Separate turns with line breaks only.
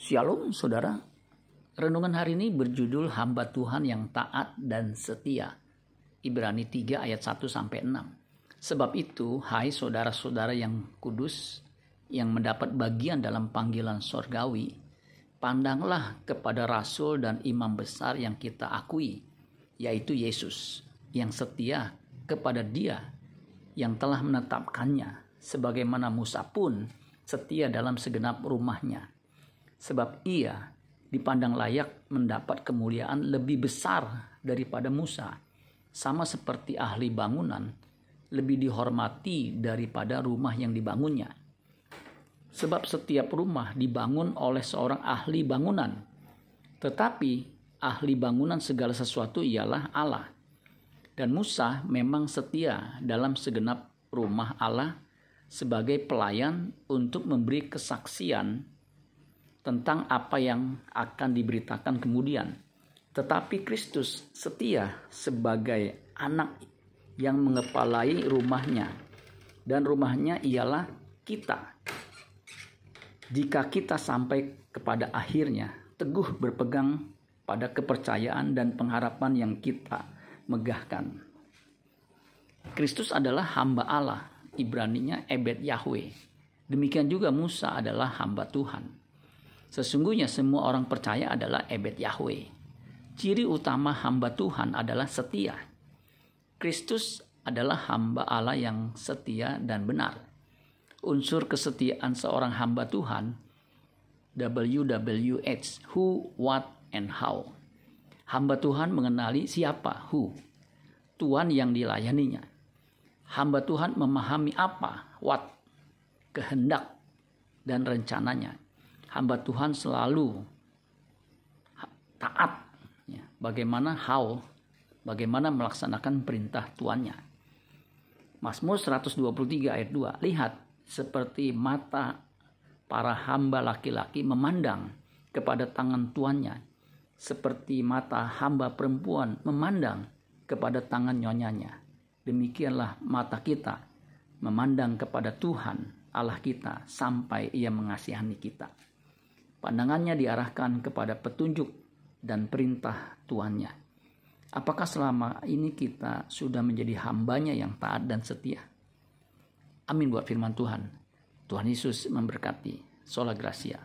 Shalom saudara. Renungan hari ini berjudul hamba Tuhan yang taat dan setia. Ibrani 3 ayat 1 sampai 6. Sebab itu, hai saudara-saudara yang kudus yang mendapat bagian dalam panggilan sorgawi, pandanglah kepada rasul dan imam besar yang kita akui, yaitu Yesus, yang setia kepada Dia yang telah menetapkannya, sebagaimana Musa pun setia dalam segenap rumahnya. Sebab ia dipandang layak mendapat kemuliaan lebih besar daripada Musa, sama seperti ahli bangunan lebih dihormati daripada rumah yang dibangunnya. Sebab setiap rumah dibangun oleh seorang ahli bangunan, tetapi ahli bangunan segala sesuatu ialah Allah. Dan Musa memang setia dalam segenap rumah Allah sebagai pelayan untuk memberi kesaksian tentang apa yang akan diberitakan kemudian. Tetapi Kristus setia sebagai anak yang mengepalai rumahnya, dan rumahnya ialah kita. Jika kita sampai kepada akhirnya, teguh berpegang pada kepercayaan dan pengharapan yang kita megahkan. Kristus adalah hamba Allah Ibraninya Ebed Yahweh. Demikian juga Musa adalah hamba Tuhan. Sesungguhnya semua orang percaya adalah Ebed Yahweh. Ciri utama hamba Tuhan adalah setia. Kristus adalah hamba Allah yang setia dan benar. Unsur kesetiaan seorang hamba Tuhan WWH Who, What, and How. Hamba Tuhan mengenali siapa Who, Tuhan yang dilayaninya hamba Tuhan memahami apa, what, kehendak dan rencananya. Hamba Tuhan selalu taat. Ya, bagaimana how, bagaimana melaksanakan perintah tuannya. Mazmur 123 ayat 2. Lihat seperti mata para hamba laki-laki memandang kepada tangan tuannya. Seperti mata hamba perempuan memandang kepada tangan nyonyanya demikianlah mata kita memandang kepada Tuhan Allah kita sampai ia mengasihani kita. Pandangannya diarahkan kepada petunjuk dan perintah Tuannya. Apakah selama ini kita sudah menjadi hambanya yang taat dan setia? Amin buat firman Tuhan. Tuhan Yesus memberkati. Sola Gracia.